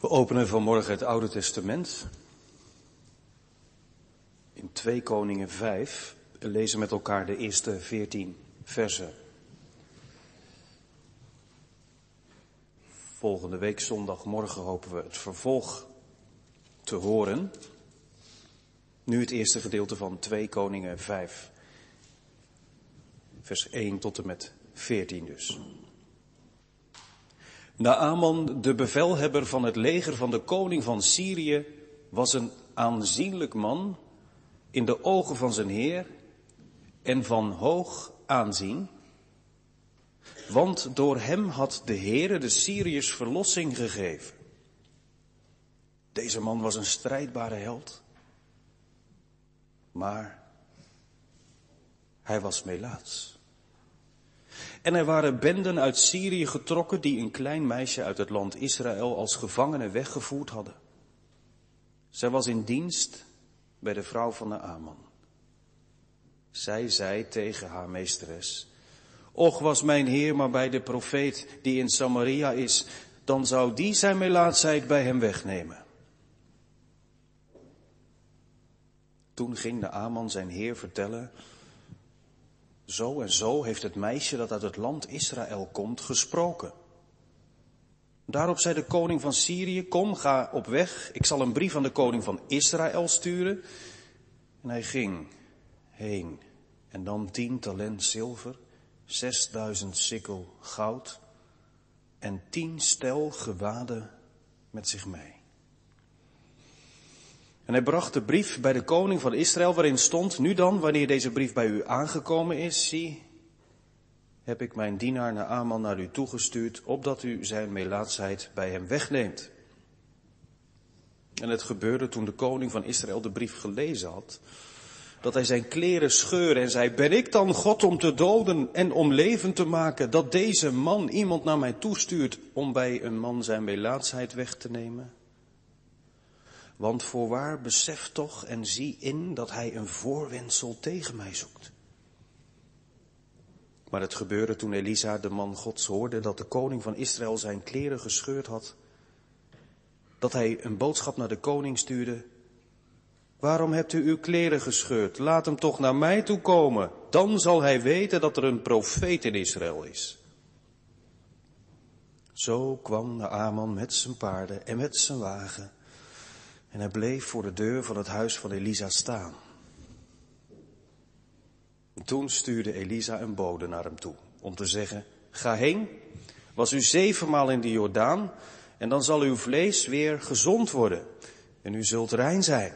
We openen vanmorgen het Oude Testament. In 2 Koningen 5 we lezen met elkaar de eerste 14 versen. Volgende week zondagmorgen hopen we het vervolg te horen. Nu het eerste gedeelte van 2 Koningen 5. Vers 1 tot en met 14 dus. Naaman, de bevelhebber van het leger van de koning van Syrië, was een aanzienlijk man in de ogen van zijn heer en van hoog aanzien. Want door hem had de Heere de Syriërs verlossing gegeven. Deze man was een strijdbare held. Maar hij was melaats. En er waren benden uit Syrië getrokken die een klein meisje uit het land Israël als gevangene weggevoerd hadden. Zij was in dienst bij de vrouw van de Aman. Zij zei tegen haar meesteres, Och was mijn heer maar bij de profeet die in Samaria is, dan zou die zijn melaatsheid bij hem wegnemen. Toen ging de Aman zijn heer vertellen zo en zo heeft het meisje dat uit het land Israël komt gesproken. Daarop zei de koning van Syrië, kom, ga op weg, ik zal een brief aan de koning van Israël sturen. En hij ging heen en dan tien talent zilver, zesduizend sikkel goud en tien stel gewaden met zich mee. En hij bracht de brief bij de koning van Israël waarin stond, nu dan, wanneer deze brief bij u aangekomen is, zie, heb ik mijn dienaar naar Aman naar u toegestuurd, opdat u zijn melaatsheid bij hem wegneemt. En het gebeurde toen de koning van Israël de brief gelezen had, dat hij zijn kleren scheurde en zei, ben ik dan God om te doden en om leven te maken, dat deze man iemand naar mij toestuurt om bij een man zijn melaatsheid weg te nemen? Want voorwaar besef toch en zie in dat hij een voorwendsel tegen mij zoekt. Maar het gebeurde toen Elisa, de man Gods, hoorde dat de koning van Israël zijn kleren gescheurd had. Dat hij een boodschap naar de koning stuurde. Waarom hebt u uw kleren gescheurd? Laat hem toch naar mij toe komen. Dan zal hij weten dat er een profeet in Israël is. Zo kwam Naaman met zijn paarden en met zijn wagen en hij bleef voor de deur van het huis van Elisa staan. En toen stuurde Elisa een bode naar hem toe om te zeggen, ga heen, was u zevenmaal in de Jordaan en dan zal uw vlees weer gezond worden en u zult rein zijn.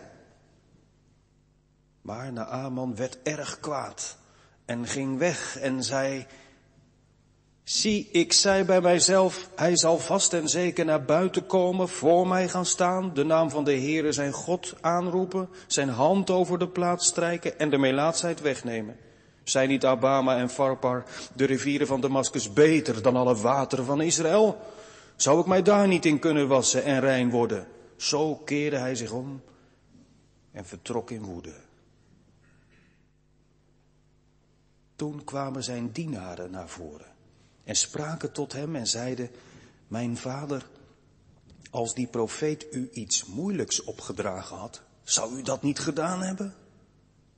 Maar Naaman werd erg kwaad en ging weg en zei, Zie, ik zei bij mijzelf, hij zal vast en zeker naar buiten komen, voor mij gaan staan, de naam van de Heere zijn God aanroepen, zijn hand over de plaats strijken en de melaatsheid wegnemen. Zijn niet Abama en Farpar, de rivieren van Damascus, beter dan alle wateren van Israël? Zou ik mij daar niet in kunnen wassen en rein worden? Zo keerde hij zich om en vertrok in woede. Toen kwamen zijn dienaren naar voren en spraken tot hem en zeiden, mijn vader, als die profeet u iets moeilijks opgedragen had, zou u dat niet gedaan hebben?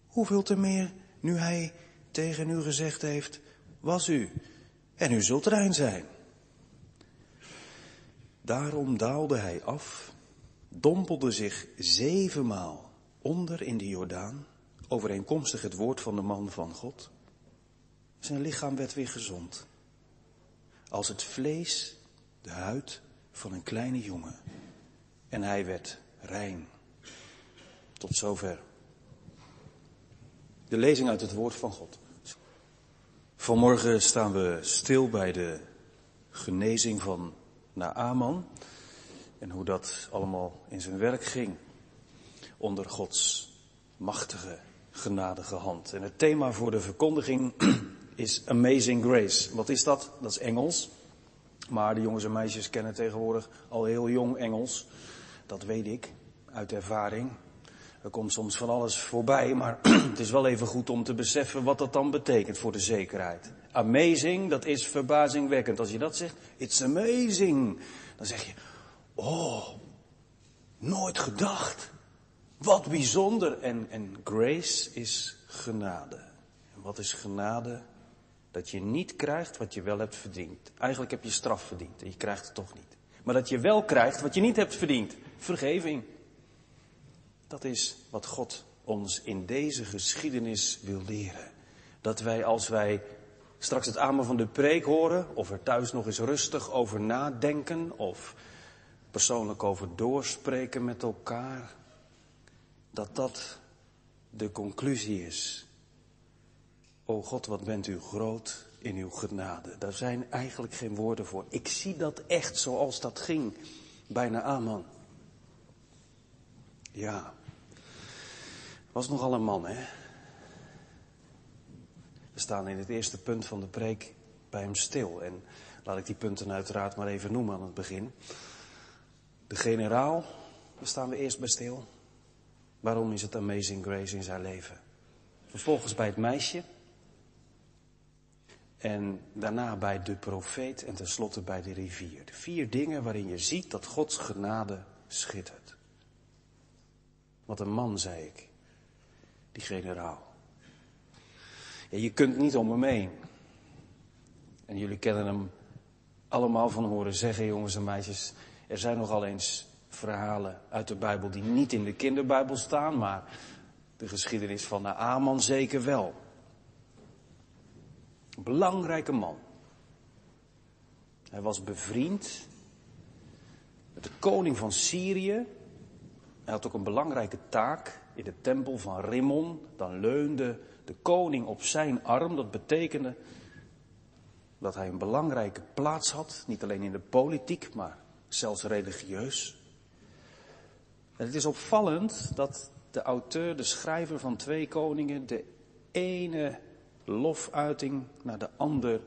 Hoeveel te meer nu hij tegen u gezegd heeft, was u en u zult rein zijn. Daarom daalde hij af, dompelde zich zevenmaal onder in de Jordaan, overeenkomstig het woord van de man van God. Zijn lichaam werd weer gezond als het vlees, de huid van een kleine jongen. En hij werd rein. Tot zover. De lezing uit het woord van God. Vanmorgen staan we stil bij de genezing van Naaman en hoe dat allemaal in zijn werk ging onder Gods machtige, genadige hand. En het thema voor de verkondiging is Amazing Grace. Wat is dat? Dat is Engels. Maar de jongens en meisjes kennen tegenwoordig al heel jong Engels. Dat weet ik uit ervaring. Er komt soms van alles voorbij, maar het is wel even goed om te beseffen wat dat dan betekent voor de zekerheid. Amazing, dat is verbazingwekkend. Als je dat zegt, it's amazing, dan zeg je, Oh, nooit gedacht. Wat bijzonder. En, en grace is genade. En wat is genade? Dat je niet krijgt wat je wel hebt verdiend. Eigenlijk heb je straf verdiend en je krijgt het toch niet. Maar dat je wel krijgt wat je niet hebt verdiend. Vergeving. Dat is wat God ons in deze geschiedenis wil leren. Dat wij als wij straks het amen van de preek horen, of er thuis nog eens rustig over nadenken, of persoonlijk over doorspreken met elkaar, dat dat de conclusie is. O God, wat bent u groot in uw genade. Daar zijn eigenlijk geen woorden voor. Ik zie dat echt zoals dat ging bij Naaman. Ja, was nogal een man, hè? We staan in het eerste punt van de preek bij hem stil. En laat ik die punten uiteraard maar even noemen aan het begin. De generaal, daar staan we eerst bij stil. Waarom is het amazing grace in zijn leven? Vervolgens bij het meisje. En daarna bij de profeet en tenslotte bij de rivier. De vier dingen waarin je ziet dat Gods genade schittert. Wat een man, zei ik. Die generaal. Ja, je kunt niet om hem heen. En jullie kennen hem allemaal van horen zeggen, jongens en meisjes. Er zijn nogal eens verhalen uit de Bijbel die niet in de kinderbijbel staan, maar de geschiedenis van Naaman zeker wel. Belangrijke man. Hij was bevriend met de koning van Syrië. Hij had ook een belangrijke taak in de tempel van Rimmon. Dan leunde de koning op zijn arm. Dat betekende dat hij een belangrijke plaats had. Niet alleen in de politiek, maar zelfs religieus. En het is opvallend dat de auteur, de schrijver van Twee Koningen, de ene lofuiting naar de ander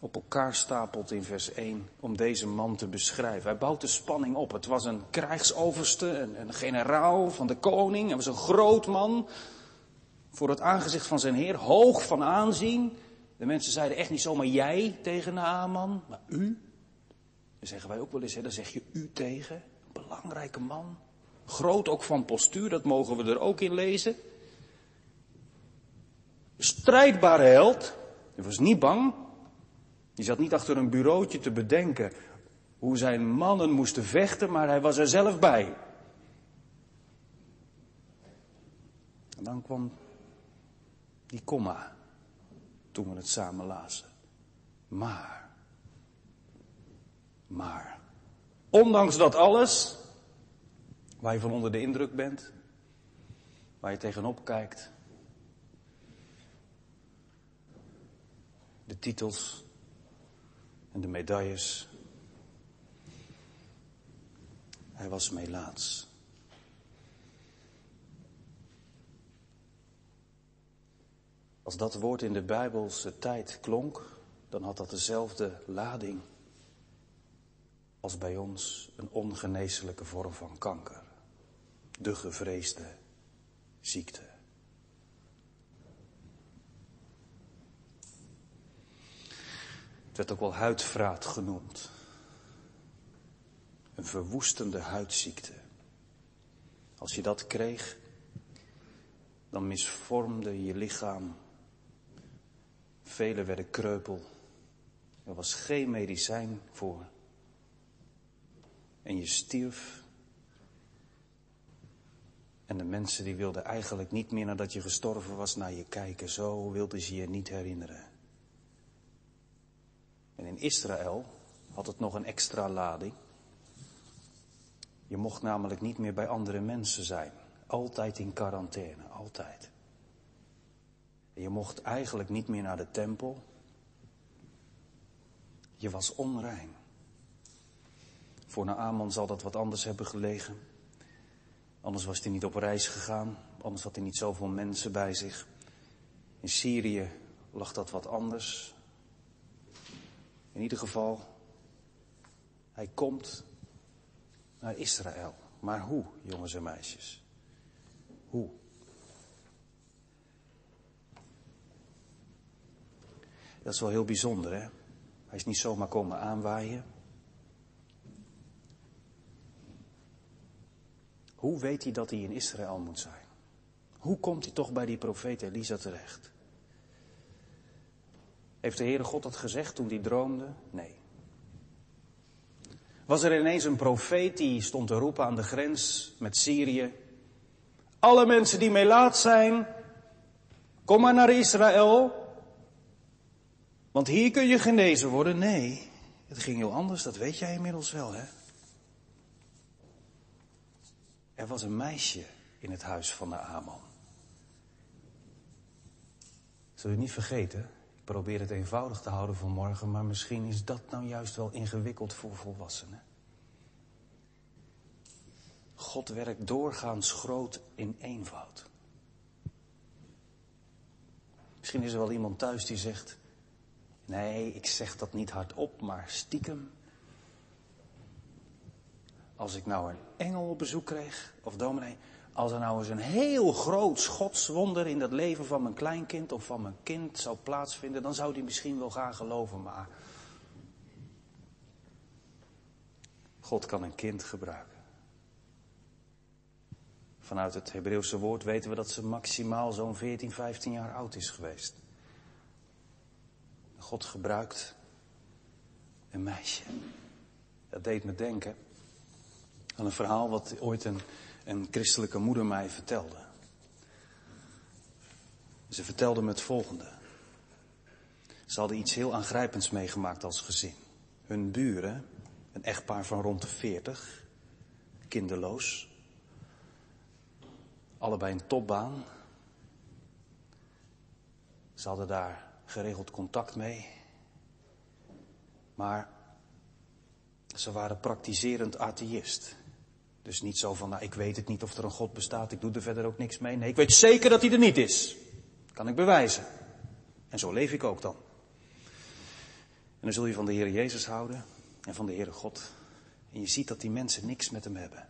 op elkaar stapelt in vers 1 om deze man te beschrijven. Hij bouwt de spanning op. Het was een krijgsoverste, een, een generaal van de koning. Hij was een groot man voor het aangezicht van zijn heer, hoog van aanzien. De mensen zeiden echt niet zomaar jij tegen Naaman, maar u. Dan zeggen wij ook wel eens, hè, dan zeg je u tegen. Een belangrijke man. Groot ook van postuur, dat mogen we er ook in lezen. Strijdbare held. Hij was niet bang. Hij zat niet achter een bureautje te bedenken hoe zijn mannen moesten vechten, maar hij was er zelf bij. En dan kwam die komma toen we het samen lazen. Maar, maar, ondanks dat alles, waar je van onder de indruk bent, waar je tegenop kijkt, de titels en de medailles. Hij was Melaats. Als dat woord in de Bijbelse tijd klonk, dan had dat dezelfde lading als bij ons een ongeneeslijke vorm van kanker. De gevreesde ziekte. Het werd ook wel huidvraat genoemd. Een verwoestende huidziekte. Als je dat kreeg, dan misvormde je lichaam Velen werden kreupel. Er was geen medicijn voor. En je stierf. En de mensen die wilden eigenlijk niet meer nadat je gestorven was naar je kijken. Zo wilden ze je niet herinneren. En in Israël had het nog een extra lading. Je mocht namelijk niet meer bij andere mensen zijn. Altijd in quarantaine, altijd. Je mocht eigenlijk niet meer naar de tempel. Je was onrein. Voor Naaman zal dat wat anders hebben gelegen. Anders was hij niet op reis gegaan. Anders had hij niet zoveel mensen bij zich. In Syrië lag dat wat anders. In ieder geval, hij komt naar Israël. Maar hoe, jongens en meisjes? Hoe? Dat is wel heel bijzonder, hè? Hij is niet zomaar komen aanwaaien. Hoe weet hij dat hij in Israël moet zijn? Hoe komt hij toch bij die profeet Elisa terecht? Heeft de Heere God dat gezegd toen hij droomde? Nee. Was er ineens een profeet die stond te roepen aan de grens met Syrië? Alle mensen die melaat zijn, kom maar naar Israël, want hier kun je genezen worden. Nee, het ging heel anders, dat weet jij inmiddels wel, hè? Er was een meisje in het huis van de Aman. Zul je niet vergeten, probeer het eenvoudig te houden voor morgen, maar misschien is dat nou juist wel ingewikkeld voor volwassenen. God werkt doorgaans groot in eenvoud. Misschien is er wel iemand thuis die zegt, nee, ik zeg dat niet hardop, maar stiekem. Als ik nou een engel op bezoek kreeg, of dominee, als er nou eens een heel groot schotswonder in dat leven van mijn kleinkind of van mijn kind zou plaatsvinden, dan zou die misschien wel gaan geloven, maar God kan een kind gebruiken. Vanuit het Hebreeuwse woord weten we dat ze maximaal zo'n 14, 15 jaar oud is geweest. God gebruikt een meisje. Dat deed me denken aan een verhaal wat ooit een, een christelijke moeder mij vertelde. Ze vertelde me het volgende. Ze hadden iets heel aangrijpends meegemaakt als gezin. Hun buren, een echtpaar van rond de 40, kinderloos, allebei een topbaan. Ze hadden daar geregeld contact mee. Maar ze waren praktiserend atheïst. Dus niet zo van, nou, ik weet het niet of er een God bestaat, ik doe er verder ook niks mee. Nee, ik weet zeker dat hij er niet is. Kan ik bewijzen. En zo leef ik ook dan. En dan zul je van de Heer Jezus houden en van de Heere God. En je ziet dat die mensen niks met hem hebben.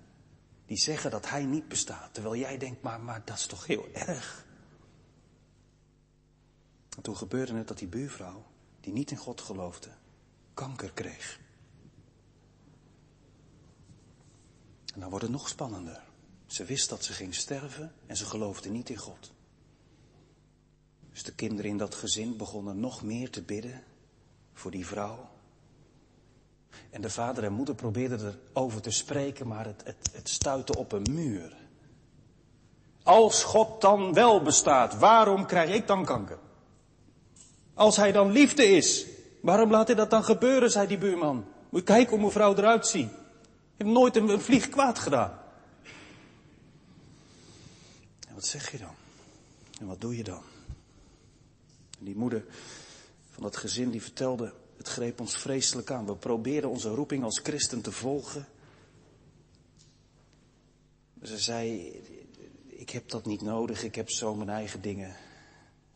Die zeggen dat hij niet bestaat. Terwijl jij denkt, maar, maar dat is toch heel erg. En toen gebeurde het dat die buurvrouw, die niet in God geloofde, kanker kreeg. En dan wordt het nog spannender. Ze wist dat ze ging sterven en ze geloofde niet in God. Dus de kinderen in dat gezin begonnen nog meer te bidden voor die vrouw. En de vader en moeder probeerden erover te spreken, maar het, het, het stuitte op een muur. Als God dan wel bestaat, waarom krijg ik dan kanker? Als hij dan liefde is, waarom laat hij dat dan gebeuren, zei die buurman. Moet kijken hoe mevrouw eruit ziet. Heeft nooit een, vlieg kwaad gedaan. En wat zeg je dan? En wat doe je dan? Die moeder van dat gezin die vertelde, het greep ons vreselijk aan. We proberen onze roeping als christen te volgen. Ze zei, ik heb dat niet nodig, ik heb zo mijn eigen dingen.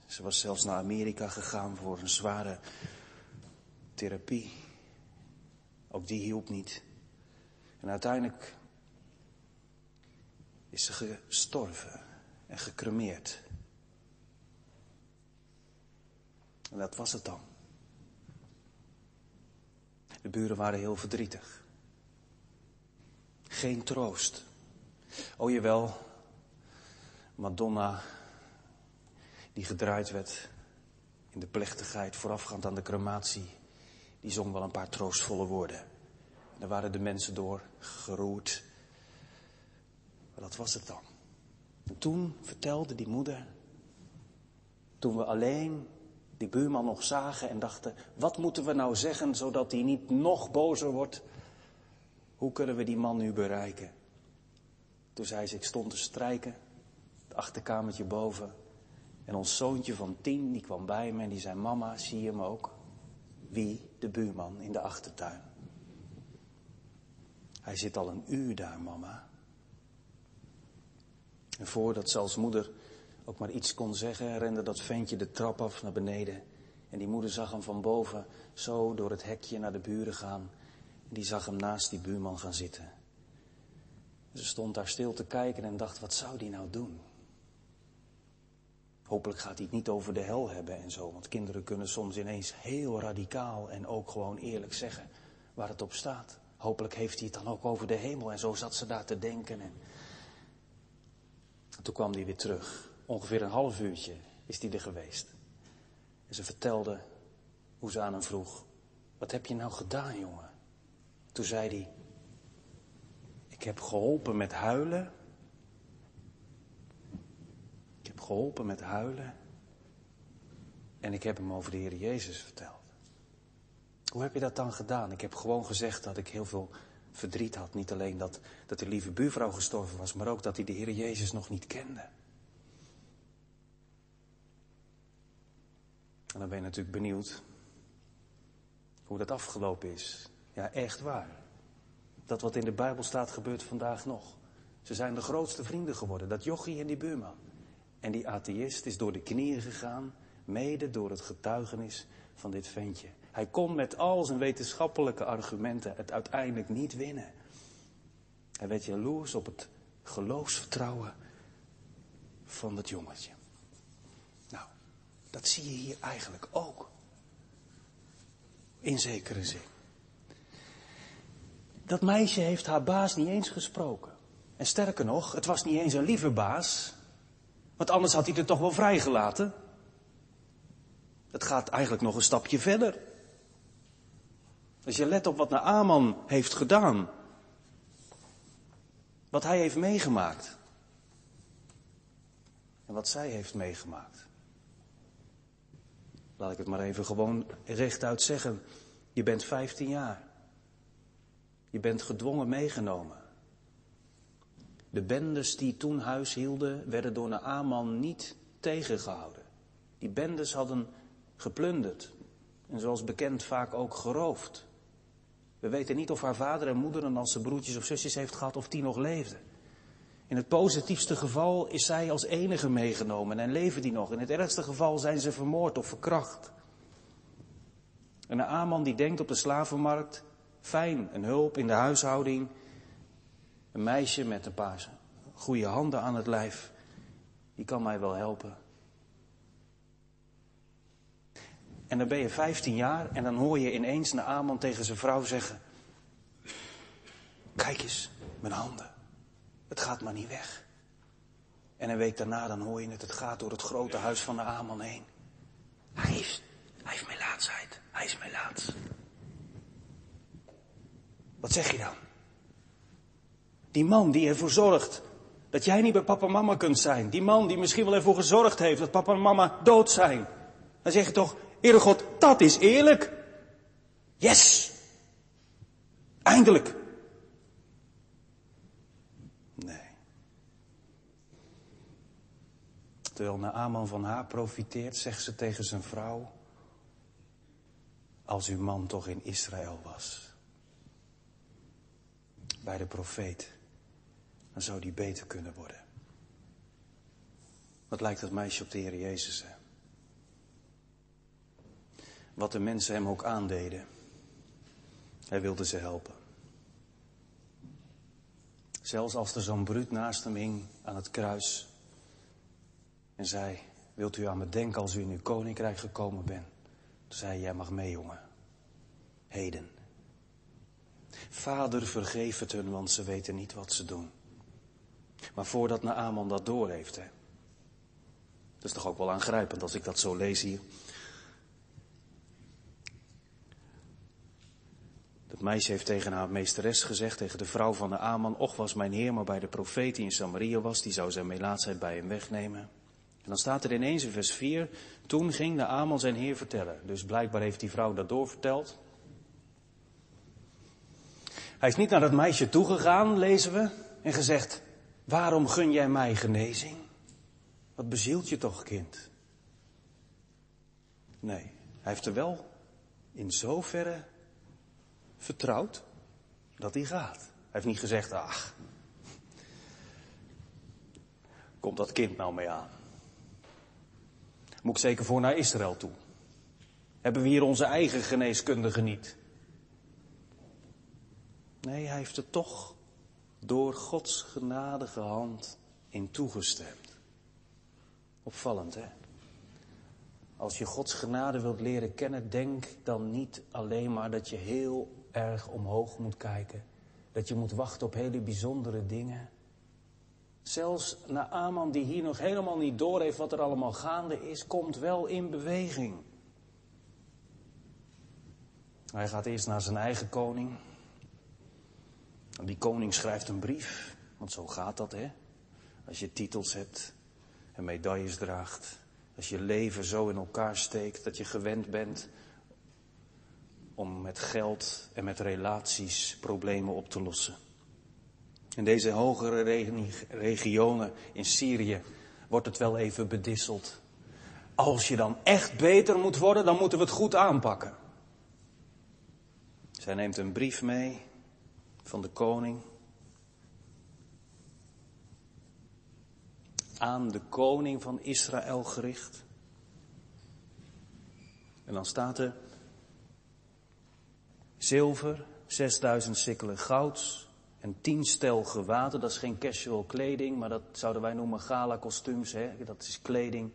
Ze was zelfs naar Amerika gegaan voor een zware therapie. Ook die hielp niet. En uiteindelijk is ze gestorven en gecremeerd. En dat was het dan. De buren waren heel verdrietig. Geen troost. Oh jawel, Madonna, die gedraaid werd in de plechtigheid voorafgaand aan de crematie, die zong wel een paar troostvolle woorden. Daar waren de mensen door geroerd. Maar dat was het dan. En toen vertelde die moeder, toen we alleen die buurman nog zagen en dachten, wat moeten we nou zeggen zodat hij niet nog bozer wordt? Hoe kunnen we die man nu bereiken? Toen zei ze, ik stond te strijken, het achterkamertje boven. En ons zoontje van tien, die kwam bij me en die zei, mama, zie je hem ook? Wie? De buurman in de achtertuin. Hij zit al een uur daar, mama. En voordat ze als moeder ook maar iets kon zeggen, rende dat ventje de trap af naar beneden. En die moeder zag hem van boven zo door het hekje naar de buren gaan. En die zag hem naast die buurman gaan zitten. Ze stond daar stil te kijken en dacht, wat zou die nou doen? Hopelijk gaat hij het niet over de hel hebben en zo, want kinderen kunnen soms ineens heel radicaal en ook gewoon eerlijk zeggen waar het op staat. Hopelijk heeft hij het dan ook over de hemel en zo zat ze daar te denken. En toen kwam hij weer terug. Ongeveer een half uurtje is hij er geweest. En ze vertelde hoe ze aan hem vroeg: Wat heb je nou gedaan, jongen? Toen zei hij: Ik heb geholpen met huilen. Ik heb geholpen met huilen. En ik heb hem over de Heer Jezus verteld. Hoe heb je dat dan gedaan? Ik heb gewoon gezegd dat ik heel veel verdriet had. Niet alleen dat, dat de lieve buurvrouw gestorven was, maar ook dat hij de Heer Jezus nog niet kende. En dan ben je natuurlijk benieuwd hoe dat afgelopen is. Ja, echt waar. Dat wat in de Bijbel staat gebeurt vandaag nog. Ze zijn de grootste vrienden geworden, dat jochie en die buurman. En die atheïst is door de knieën gegaan, mede door het getuigenis van dit ventje. Hij kon met al zijn wetenschappelijke argumenten het uiteindelijk niet winnen. Hij werd jaloers op het geloofsvertrouwen van dat jongetje. Nou, dat zie je hier eigenlijk ook. In zekere zin. Dat meisje heeft haar baas niet eens gesproken. En sterker nog, het was niet eens een lieve baas. Want anders had hij er toch wel vrijgelaten. Het gaat eigenlijk nog een stapje verder. Als je let op wat Naaman heeft gedaan. Wat hij heeft meegemaakt. En wat zij heeft meegemaakt. Laat ik het maar even gewoon rechtuit zeggen. Je bent 15 jaar. Je bent gedwongen meegenomen. De bendes die toen huis hielden, werden door Naaman niet tegengehouden. Die bendes hadden geplunderd. En zoals bekend vaak ook geroofd. We weten niet of haar vader en moeder en als ze broertjes of zusjes heeft gehad of die nog leefden. In het positiefste geval is zij als enige meegenomen en leven die nog. In het ergste geval zijn ze vermoord of verkracht. En een aanman die denkt op de slavenmarkt, fijn, een hulp in de huishouding. Een meisje met een paar goede handen aan het lijf, die kan mij wel helpen. En dan ben je 15 jaar en dan hoor je ineens een Aman tegen zijn vrouw zeggen: Kijk eens, mijn handen. Het gaat maar niet weg. En een week daarna dan hoor je het, het gaat door het grote huis van de Aman heen. Hij heeft, hij heeft melaatsheid. Hij is melaats. Wat zeg je dan? Die man die ervoor zorgt dat jij niet bij papa en mama kunt zijn. Die man die misschien wel ervoor gezorgd heeft dat papa en mama dood zijn. Dan zeg je toch, Heere God, dat is eerlijk. Yes. Eindelijk. Nee. Terwijl Naaman van haar profiteert, zegt ze tegen zijn vrouw. Als uw man toch in Israël was. Bij de profeet. Dan zou die beter kunnen worden. Wat lijkt dat meisje op de Heer Jezus? Wat de mensen hem ook aandeden. Hij wilde ze helpen. Zelfs als er zo'n bruut naast hem hing aan het kruis. En zei, wilt u aan me denken als u in uw koninkrijk gekomen bent? Toen zei hij, jij mag mee jongen. Heden. Vader vergeef het hun, want ze weten niet wat ze doen. Maar voordat Naaman dat doorheeft, hè. Dat is toch ook wel aangrijpend als ik dat zo lees hier. Meisje heeft tegen haar meesteres gezegd, tegen de vrouw van de Aman, och was mijn heer maar bij de profeet die in Samaria was, die zou zijn melaatsheid bij hem wegnemen. En dan staat er ineens in vers 4, toen ging de Aman zijn heer vertellen. Dus blijkbaar heeft die vrouw dat doorverteld. Hij is niet naar dat meisje toegegaan, lezen we, en gezegd, waarom gun jij mij genezing? Wat bezielt je toch, kind? Nee, hij heeft er wel in zoverre vertrouwd dat hij gaat. Hij heeft niet gezegd, ach, komt dat kind nou mee aan? Moet ik zeker voor naar Israël toe? Hebben we hier onze eigen geneeskundige niet? Nee, hij heeft er toch door Gods genadige hand in toegestemd. Opvallend, hè? Als je Gods genade wilt leren kennen, denk dan niet alleen maar dat je heel erg omhoog moet kijken. Dat je moet wachten op hele bijzondere dingen. Zelfs Naaman, die hier nog helemaal niet doorheeft wat er allemaal gaande is, komt wel in beweging. Hij gaat eerst naar zijn eigen koning. En die koning schrijft een brief, want zo gaat dat, hè? Als je titels hebt en medailles draagt, als je leven zo in elkaar steekt dat je gewend bent om met geld en met relaties problemen op te lossen. In deze hogere regionen in Syrië wordt het wel even bedisseld. Als je dan echt beter moet worden, dan moeten we het goed aanpakken. Zij neemt een brief mee van de koning. Aan de koning van Israël gericht. En dan staat er zilver, 6000 sikkelen gouds en 10 stel gewaden. Dat is geen casual kleding, maar dat zouden wij noemen gala kostuums. Dat is kleding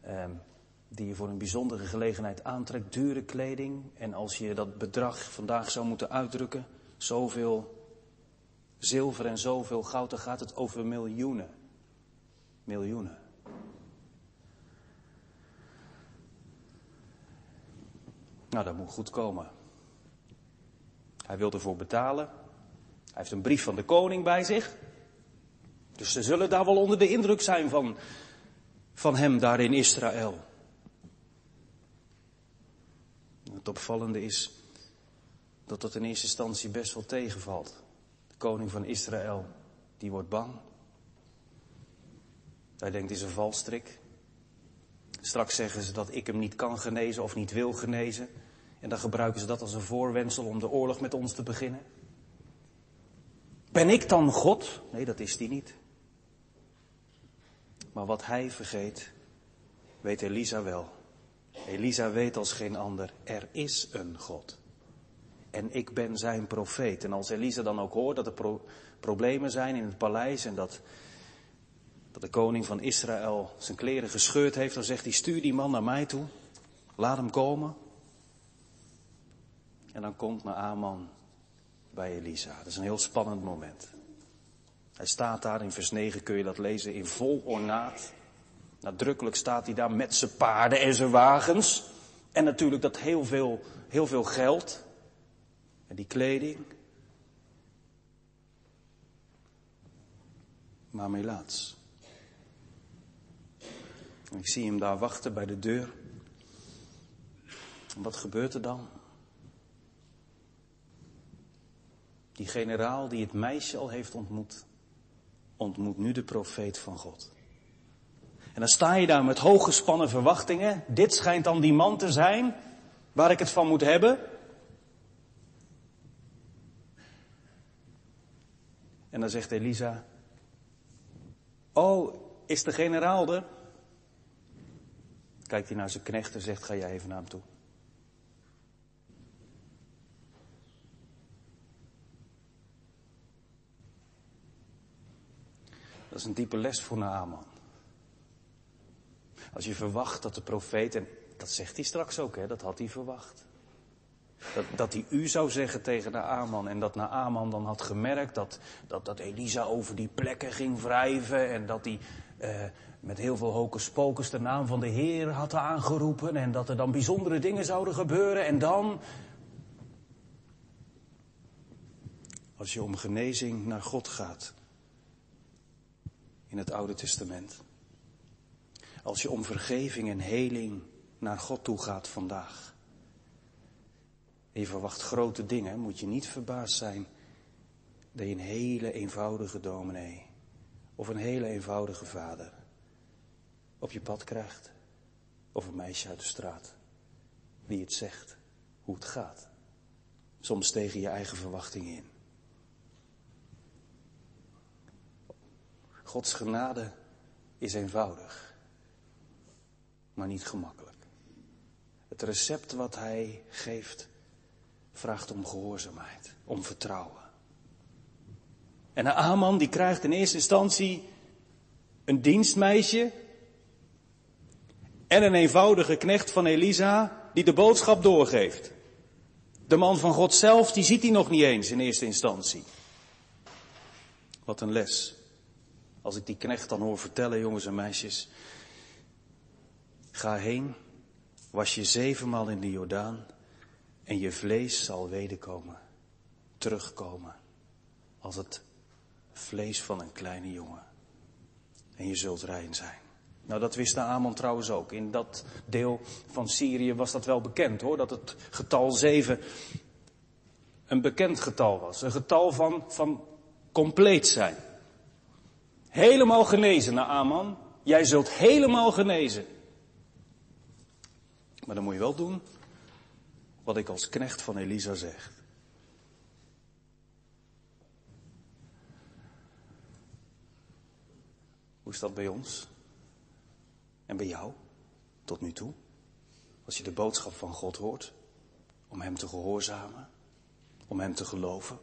eh, die je voor een bijzondere gelegenheid aantrekt. Dure kleding. En als je dat bedrag vandaag zou moeten uitdrukken, zoveel zilver en zoveel goud, dan gaat het over miljoenen. Miljoenen. Nou, dat moet goed komen. Hij wil ervoor betalen. Hij heeft een brief van de koning bij zich. Dus ze zullen daar wel onder de indruk zijn van, van hem daar in Israël. Het opvallende is dat dat in eerste instantie best wel tegenvalt. De koning van Israël, die wordt bang. Hij denkt, is een valstrik. Straks zeggen ze dat ik hem niet kan genezen of niet wil genezen. En dan gebruiken ze dat als een voorwendsel om de oorlog met ons te beginnen. Ben ik dan God? Nee, dat is hij niet. Maar wat hij vergeet, weet Elisa wel. Elisa weet als geen ander, er is een God. En ik ben zijn profeet. En als Elisa dan ook hoort dat er problemen zijn in het paleis en dat, dat de koning van Israël zijn kleren gescheurd heeft, dan zegt hij, stuur die man naar mij toe. Laat hem komen. En dan komt Naaman bij Elisa. Dat is een heel spannend moment. Hij staat daar, in vers 9 kun je dat lezen, in vol ornaat. Nadrukkelijk staat hij daar met zijn paarden en zijn wagens. En natuurlijk dat heel veel, heel veel geld. En die kleding. Maar melaats. Ik zie hem daar wachten bij de deur. En wat gebeurt er dan? Die generaal die het meisje al heeft ontmoet, ontmoet nu de profeet van God. En dan sta je daar met hooggespannen verwachtingen. Dit schijnt dan die man te zijn waar ik het van moet hebben. En dan zegt Elisa, oh, is de generaal er? Kijkt hij naar zijn knecht en zegt, ga jij even naar hem toe. Dat is een diepe les voor Naaman. Als je verwacht dat de profeet, en dat zegt hij straks ook, hè, dat had hij verwacht. Dat, dat hij u zou zeggen tegen Naaman en dat Naaman dan had gemerkt dat, dat, dat Elisa over die plekken ging wrijven en dat hij eh, met heel veel hocus pocus de naam van de Heer had aangeroepen en dat er dan bijzondere dingen zouden gebeuren en dan, als je om genezing naar God gaat, in het Oude Testament. Als je om vergeving en heling naar God toe gaat vandaag. En je verwacht grote dingen, moet je niet verbaasd zijn dat je een hele eenvoudige dominee of een hele eenvoudige vader op je pad krijgt. Of een meisje uit de straat die het zegt hoe het gaat. Soms tegen je eigen verwachtingen in. Gods genade is eenvoudig, maar niet gemakkelijk. Het recept wat Hij geeft vraagt om gehoorzaamheid, om vertrouwen. En Aman die krijgt in eerste instantie een dienstmeisje en een eenvoudige knecht van Elisa die de boodschap doorgeeft. De man van God zelf, die ziet hij nog niet eens in eerste instantie. Wat een les. Als ik die knecht dan hoor vertellen, jongens en meisjes. Ga heen, was je zevenmaal in de Jordaan en je vlees zal wederkomen, terugkomen, als het vlees van een kleine jongen. En je zult rein zijn. Nou, dat wist de Amon trouwens ook. In dat deel van Syrië was dat wel bekend hoor, dat het getal zeven een bekend getal was. Een getal van, van compleet zijn. Helemaal genezen, Naaman. Jij zult helemaal genezen. Maar dan moet je wel doen wat ik als knecht van Elisa zeg. Hoe is dat bij ons? En bij jou? Tot nu toe? Als je de boodschap van God hoort, om Hem te gehoorzamen, om Hem te geloven.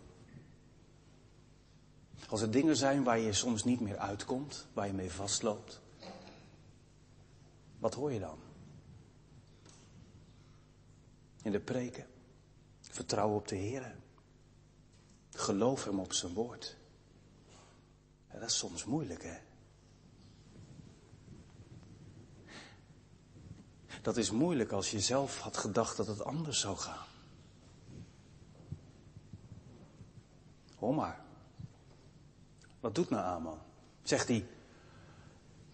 Als er dingen zijn waar je soms niet meer uitkomt, waar je mee vastloopt, wat hoor je dan? In de preken. Vertrouw op de Heer. Geloof Hem op zijn woord. Dat is soms moeilijk, hè? Dat is moeilijk als je zelf had gedacht dat het anders zou gaan. Hoor maar. Wat doet Naaman? Zegt hij,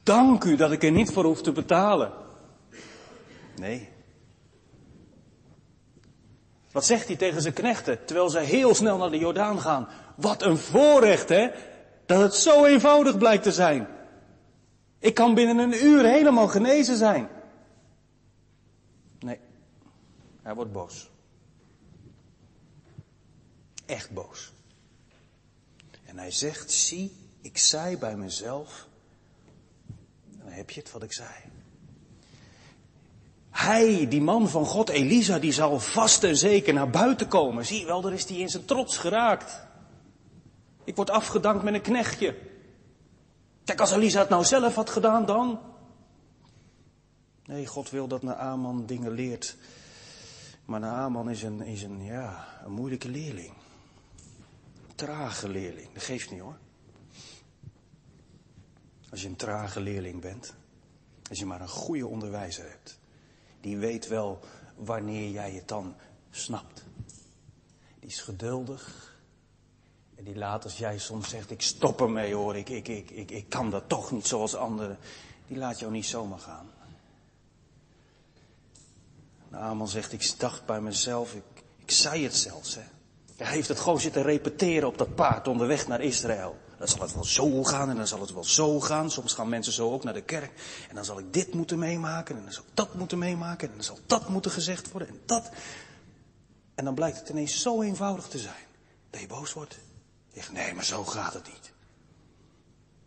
dank u dat ik er niet voor hoef te betalen. Nee. Wat zegt hij tegen zijn knechten, terwijl ze heel snel naar de Jordaan gaan? Wat een voorrecht, hè? Dat het zo eenvoudig blijkt te zijn. Ik kan binnen een uur helemaal genezen zijn. Nee, hij wordt boos. Echt boos. En hij zegt, zie, ik zei bij mezelf, dan heb je het wat ik zei. Hij, die man van God, Elisa, die zal vast en zeker naar buiten komen. Zie wel, daar is hij in zijn trots geraakt. Ik word afgedankt met een knechtje. Kijk, als Elisa het nou zelf had gedaan, dan. Nee, God wil dat Naaman dingen leert. Maar Naaman is een, is een, ja, een moeilijke leerling trage leerling. Dat geeft niet hoor. Als je een trage leerling bent, als je maar een goede onderwijzer hebt, die weet wel wanneer jij het dan snapt. Die is geduldig. En die laat als jij soms zegt, ik stop ermee hoor, ik, ik, ik, ik, ik kan dat toch niet zoals anderen. Die laat jou niet zomaar gaan. Naaman zegt, ik dacht bij mezelf, ik, ik zei het zelfs. Hè. Hij heeft het gewoon zitten repeteren op dat paard onderweg naar Israël. Dan zal het wel zo gaan en dan zal het wel zo gaan. Soms gaan mensen zo ook naar de kerk. En dan zal ik dit moeten meemaken en dan zal ik dat moeten meemaken. En dan zal dat moeten gezegd worden en dat. En dan blijkt het ineens zo eenvoudig te zijn. Dat je boos wordt. Je zegt, nee, maar zo gaat het niet.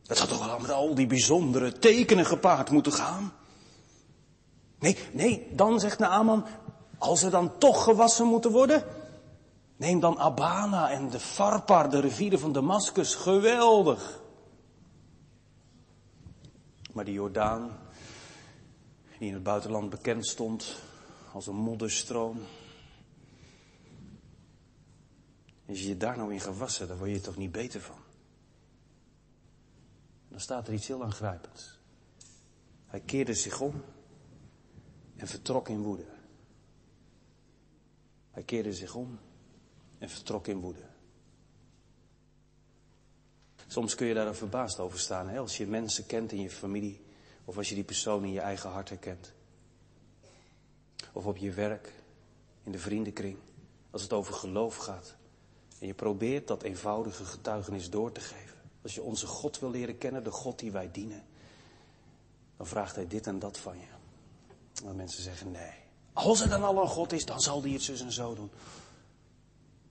Het had toch wel met al die bijzondere tekenen gepaard moeten gaan. Nee, nee, dan zegt Naaman, als er dan toch gewassen moeten worden, Neem dan Abana en de Farpar, de rivieren van Damascus. Geweldig. Maar die Jordaan, die in het buitenland bekend stond als een modderstroom. Als je je daar nou in gewassen, dan word je toch niet beter van. Dan staat er iets heel aangrijpends. Hij keerde zich om en vertrok in woede. Hij keerde zich om en vertrok in woede. Soms kun je daar verbaasd over staan, als je mensen kent in je familie, of als je die persoon in je eigen hart herkent. Of op je werk, in de vriendenkring, als het over geloof gaat. En je probeert dat eenvoudige getuigenis door te geven. Als je onze God wil leren kennen, de God die wij dienen, dan vraagt hij dit en dat van je. Dan mensen zeggen nee. Als er dan al een God is, dan zal die het zus en zo doen.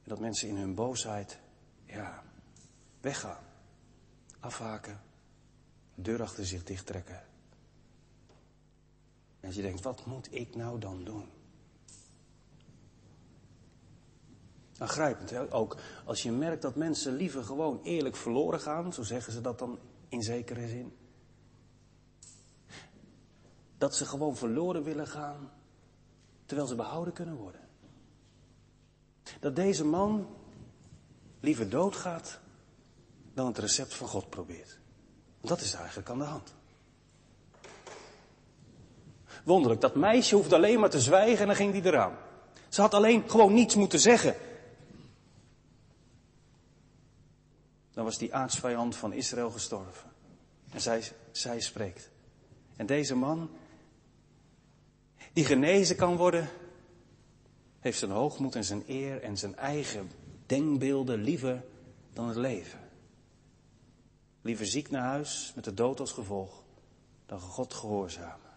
En dat mensen in hun boosheid, ja, weggaan. Afhaken. Deur achter zich dichttrekken. En je denkt, wat moet ik nou dan doen? Aangrijpend, hè? ook als je merkt dat mensen liever gewoon eerlijk verloren gaan, zo zeggen ze dat dan in zekere zin. Dat ze gewoon verloren willen gaan, terwijl ze behouden kunnen worden. Dat deze man liever doodgaat dan het recept van God probeert. Dat is eigenlijk aan de hand. Wonderlijk, dat meisje hoefde alleen maar te zwijgen en dan ging die eraan. Ze had alleen gewoon niets moeten zeggen. Dan was die aartsvijand van Israël gestorven. En zij, zij spreekt. En deze man, die genezen kan worden, heeft zijn hoogmoed en zijn eer en zijn eigen denkbeelden liever dan het leven. Liever ziek naar huis met de dood als gevolg dan God gehoorzamen.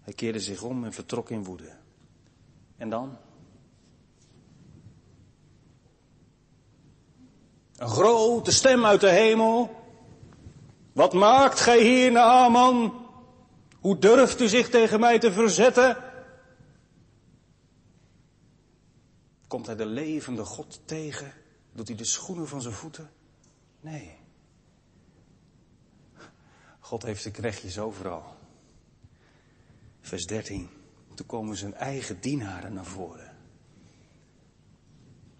Hij keerde zich om en vertrok in woede. En dan? Een grote stem uit de hemel. Wat maakt gij hier, Naaman? Hoe durft u zich tegen mij te verzetten? Komt hij de levende God tegen? Doet hij de schoenen van zijn voeten? Nee. God heeft de knechtjes overal. Vers 13. Toen komen zijn eigen dienaren naar voren.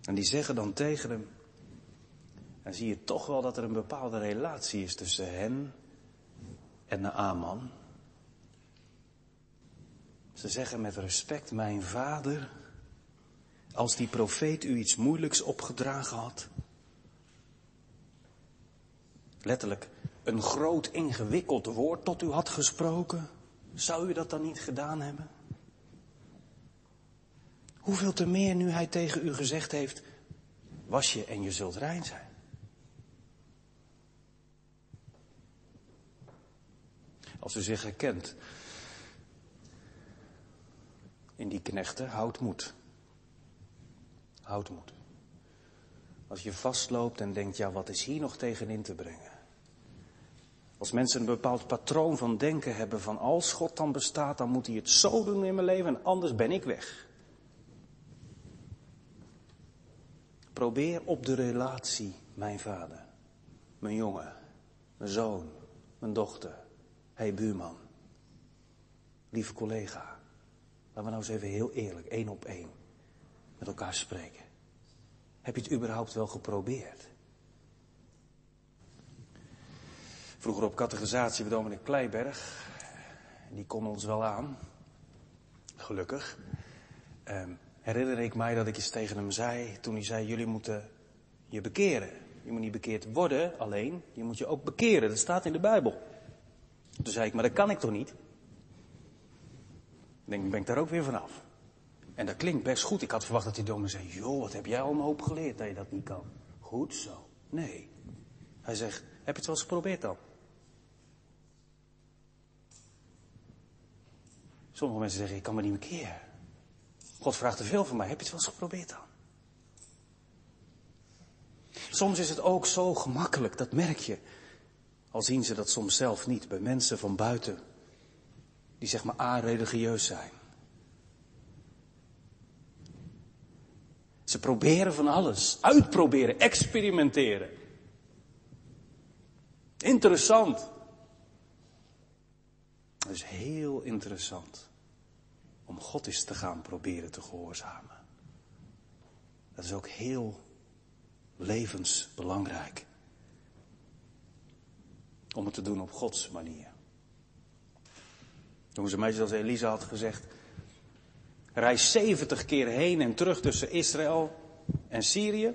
En die zeggen dan tegen hem, dan zie je toch wel dat er een bepaalde relatie is tussen hen en de Aman. Ze zeggen met respect, mijn vader, als die profeet u iets moeilijks opgedragen had. Letterlijk, een groot ingewikkeld woord tot u had gesproken. Zou u dat dan niet gedaan hebben? Hoeveel te meer nu hij tegen u gezegd heeft, was je en je zult rein zijn. Als u zich herkent in die knechten, houd moed. Houd moed. Als je vastloopt en denkt, ja, wat is hier nog tegenin te brengen? Als mensen een bepaald patroon van denken hebben van als God dan bestaat, dan moet hij het zo doen in mijn leven en anders ben ik weg. Probeer op de relatie, mijn vader, mijn jongen, mijn zoon, mijn dochter, hey, buurman, lieve collega. Laten we nou eens even heel eerlijk, één op één, met elkaar spreken. Heb je het überhaupt wel geprobeerd? Vroeger op categorisatie bij Dominic Kleiberg. Die kon ons wel aan. Gelukkig. Um, herinner ik mij dat ik eens tegen hem zei, toen hij zei, jullie moeten je bekeren. Je moet niet bekeerd worden alleen, je moet je ook bekeren. Dat staat in de Bijbel. Toen zei ik, maar dat kan ik toch niet? Denk, ben ik daar ook weer vanaf. En dat klinkt best goed. Ik had verwacht dat die dominee zei, joh, wat heb jij al een hoop geleerd dat je dat niet kan. Goed zo. Nee. Hij zegt, heb je het wel eens geprobeerd dan? Sommige mensen zeggen, ik kan me niet meer. God vraagt te veel van mij. Heb je het wel eens geprobeerd dan? Soms is het ook zo gemakkelijk, dat merk je. Al zien ze dat soms zelf niet bij mensen van buiten die zeg maar a-religieus zijn. Ze proberen van alles, uitproberen, experimenteren. Interessant. Het is heel interessant om God eens te gaan proberen te gehoorzamen. Dat is ook heel levensbelangrijk. Om het te doen op Gods manier. Toen ze meisje als Elisa had gezegd, reis 70 keer heen en terug tussen Israël en Syrië.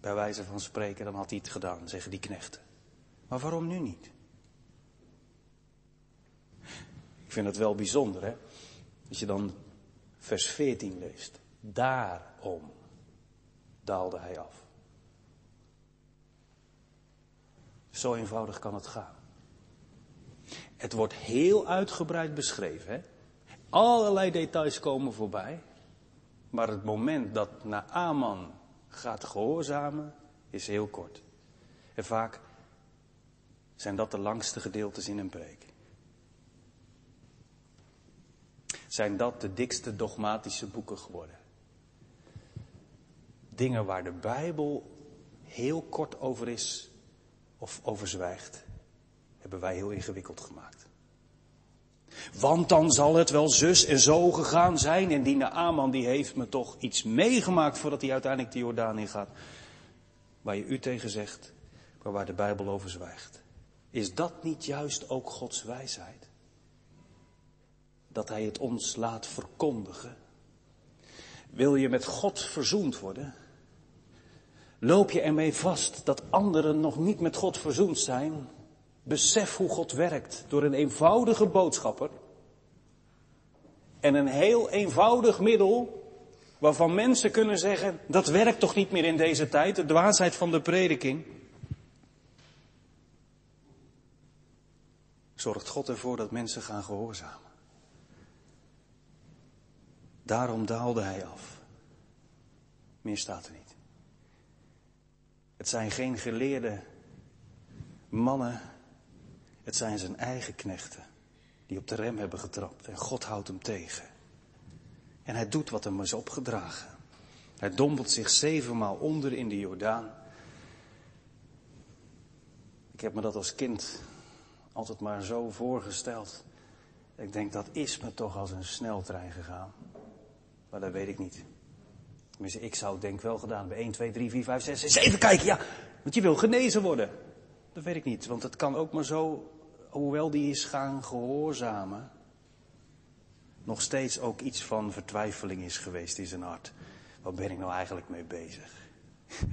Bij wijze van spreken, dan had hij het gedaan, zeggen die knechten. Maar waarom nu niet? Ik vind het wel bijzonder, hè? Als je dan vers 14 leest. Daarom daalde hij af. Zo eenvoudig kan het gaan. Het wordt heel uitgebreid beschreven. Hè? Allerlei details komen voorbij. Maar het moment dat Naaman gaat gehoorzamen is heel kort. En vaak zijn dat de langste gedeeltes in een preek. Zijn dat de dikste dogmatische boeken geworden. Dingen waar de Bijbel heel kort over is of over zwijgt hebben wij heel ingewikkeld gemaakt. Want dan zal het wel zus en zo gegaan zijn. En die Naaman die heeft me toch iets meegemaakt voordat hij uiteindelijk de Jordaan ingaat. waar je u tegen zegt, maar waar de Bijbel over zwijgt. Is dat niet juist ook Gods wijsheid? Dat Hij het ons laat verkondigen. Wil je met God verzoend worden? Loop je ermee vast dat anderen nog niet met God verzoend zijn? Besef hoe God werkt door een eenvoudige boodschapper en een heel eenvoudig middel waarvan mensen kunnen zeggen dat werkt toch niet meer in deze tijd, de dwaasheid van de prediking. Zorgt God ervoor dat mensen gaan gehoorzamen. Daarom daalde hij af. Meer staat er niet. Het zijn geen geleerde mannen, het zijn zijn eigen knechten die op de rem hebben getrapt en God houdt hem tegen. En hij doet wat hem is opgedragen. Hij dompelt zich zevenmaal onder in de Jordaan. Ik heb me dat als kind altijd maar zo voorgesteld. Ik denk dat is me toch als een sneltrein gegaan. Maar dat weet ik niet. Tenminste, ik zou het denk wel gedaan hebben. 1, 2, 3, 4, 5, 6, 7 kijken. Ja, want je wil genezen worden. Dat weet ik niet. Want het kan ook maar zo, hoewel die is gaan gehoorzamen, nog steeds ook iets van vertwijfeling is geweest in zijn hart. Waar ben ik nou eigenlijk mee bezig?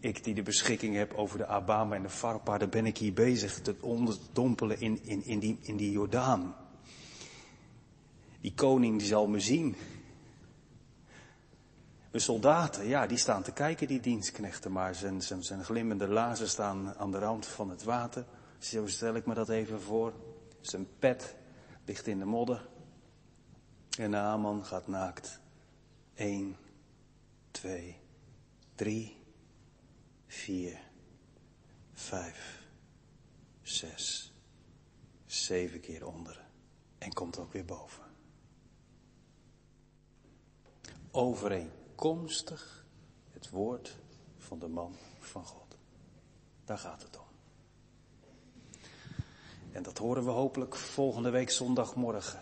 Ik die de beschikking heb over de Abama en de Farpa, daar ben ik hier bezig te onderdompelen in, in, in, die, in die Jordaan. Die koning die zal me zien. De soldaten, ja, die staan te kijken, die dienstknechten, maar zijn, zijn, zijn glimmende lazen staan aan de rand van het water. Zo stel ik me dat even voor. Zijn pet ligt in de modder. En Naaman gaat naakt. Eén, twee, drie, vier, vijf, zes, zeven keer onder. En komt ook weer boven. Overeenkomstig het woord van de man van God. Daar gaat het om. En dat horen we hopelijk volgende week zondagmorgen.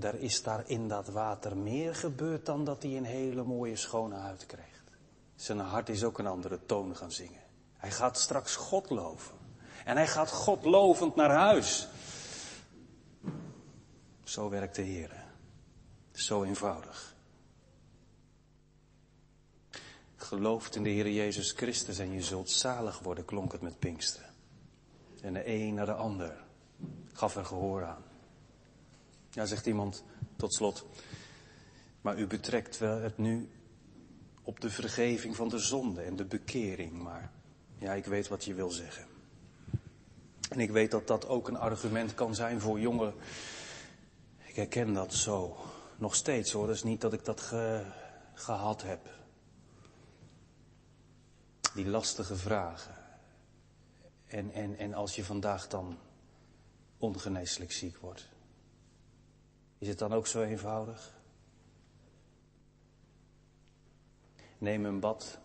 Er is daar in dat water meer gebeurd dan dat hij een hele mooie schone huid krijgt. Zijn hart is ook een andere toon gaan zingen. Hij gaat straks God loven. En hij gaat God lovend naar huis. Zo werkt de Heer. Zo eenvoudig. Gelooft in de Heer Jezus Christus en je zult zalig worden, klonk het met Pinksteren. En de een naar de ander gaf er gehoor aan. Ja, zegt iemand tot slot. Maar u betrekt wel het nu op de vergeving van de zonde en de bekering. Maar ja, ik weet wat je wil zeggen. En ik weet dat dat ook een argument kan zijn voor jongeren. Ik herken dat zo. Nog steeds hoor. Is niet dat ik dat gehad heb. Die lastige vragen. En, en, en als je vandaag dan ongeneeslijk ziek wordt. Is het dan ook zo eenvoudig? Neem een bad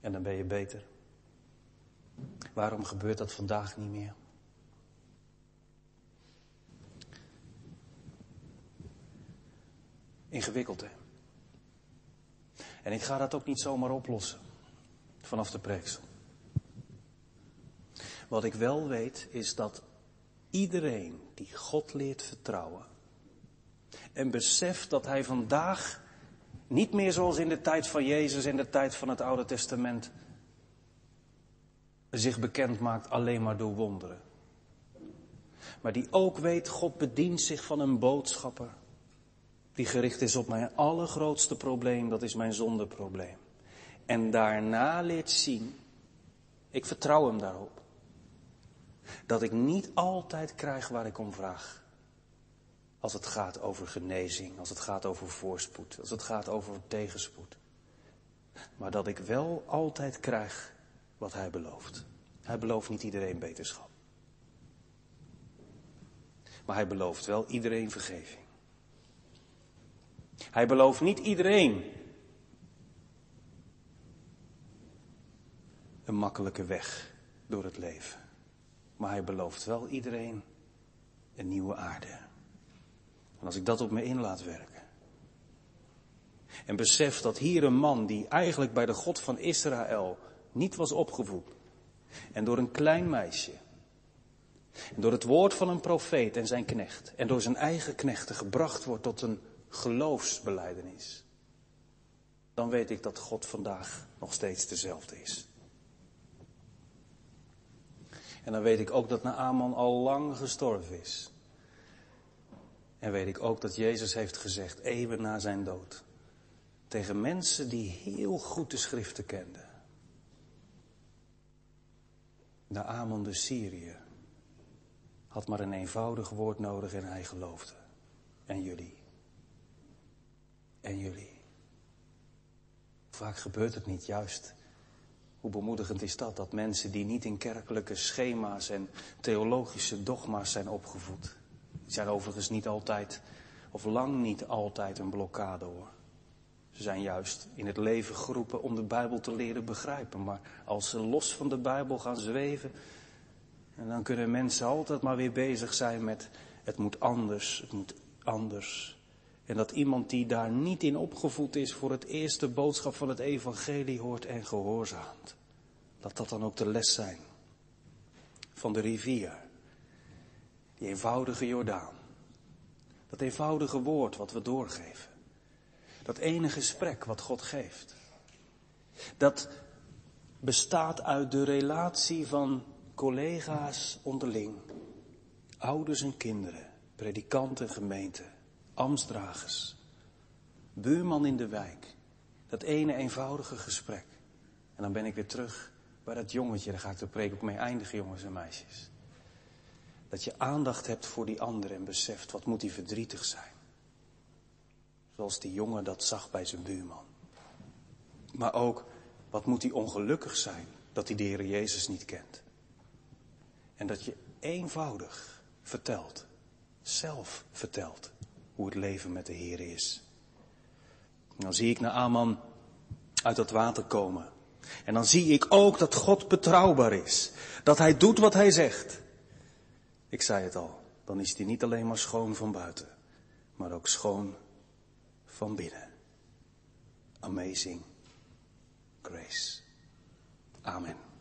en dan ben je beter. Waarom gebeurt dat vandaag niet meer? Ingewikkeld, hè? En ik ga dat ook niet zomaar oplossen vanaf de preeksel. Wat ik wel weet is dat iedereen die God leert vertrouwen en beseft dat hij vandaag niet meer zoals in de tijd van Jezus, in de tijd van het Oude Testament, zich bekend maakt alleen maar door wonderen. Maar die ook weet, God bedient zich van een boodschapper die gericht is op mijn allergrootste probleem, dat is mijn zondeprobleem. En daarna leert zien, ik vertrouw hem daarop, dat ik niet altijd krijg waar ik om vraag. Als het gaat over genezing, als het gaat over voorspoed, als het gaat over tegenspoed. Maar dat ik wel altijd krijg wat hij belooft. Hij belooft niet iedereen beterschap. Maar hij belooft wel iedereen vergeving. Hij belooft niet iedereen een makkelijke weg door het leven. Maar hij belooft wel iedereen een nieuwe aarde. En als ik dat op me in laat werken. En besef dat hier een man die eigenlijk bij de God van Israël niet was opgevoed. En door een klein meisje. En door het woord van een profeet en zijn knecht. En door zijn eigen knechten gebracht wordt tot een geloofsbeleidenis. Dan weet ik dat God vandaag nog steeds dezelfde is. En dan weet ik ook dat Naaman al lang gestorven is. En weet ik ook dat Jezus heeft gezegd, eeuwen na zijn dood, tegen mensen die heel goed de schriften kenden. Naaman de Syrië had maar een eenvoudig woord nodig en hij geloofde. En jullie. En jullie. Vaak gebeurt het niet juist hoe bemoedigend is dat, dat mensen die niet in kerkelijke schema's en theologische dogma's zijn opgevoed, die zijn overigens niet altijd, of lang niet altijd een blokkade hoor. Ze zijn juist in het leven geroepen om de Bijbel te leren begrijpen. Maar als ze los van de Bijbel gaan zweven, en dan kunnen mensen altijd maar weer bezig zijn met het moet anders, het moet anders. En dat iemand die daar niet in opgevoed is voor het eerste boodschap van het evangelie hoort en gehoorzaamt. Dat dat dan ook de les zijn van de rivier. Die eenvoudige Jordaan. Dat eenvoudige woord wat we doorgeven. Dat ene gesprek wat God geeft. Dat bestaat uit de relatie van collega's onderling. Ouders en kinderen, predikanten en gemeente, ambtsdragers, buurman in de wijk. Dat ene eenvoudige gesprek. En dan ben ik weer terug bij dat jongetje, daar ga ik de preek ook mee eindigen, jongens en meisjes. Dat je aandacht hebt voor die ander en beseft, wat moet die verdrietig zijn. Zoals die jongen dat zag bij zijn buurman. Maar ook, wat moet hij ongelukkig zijn dat hij de Heer Jezus niet kent. En dat je eenvoudig vertelt, zelf vertelt, hoe het leven met de Heer is. En dan zie ik naar Aman uit dat water komen. En dan zie ik ook dat God betrouwbaar is. Dat Hij doet wat Hij zegt. Ik zei het al, dan is Hij niet alleen maar schoon van buiten, maar ook schoon van binnen. Amazing grace. Amen.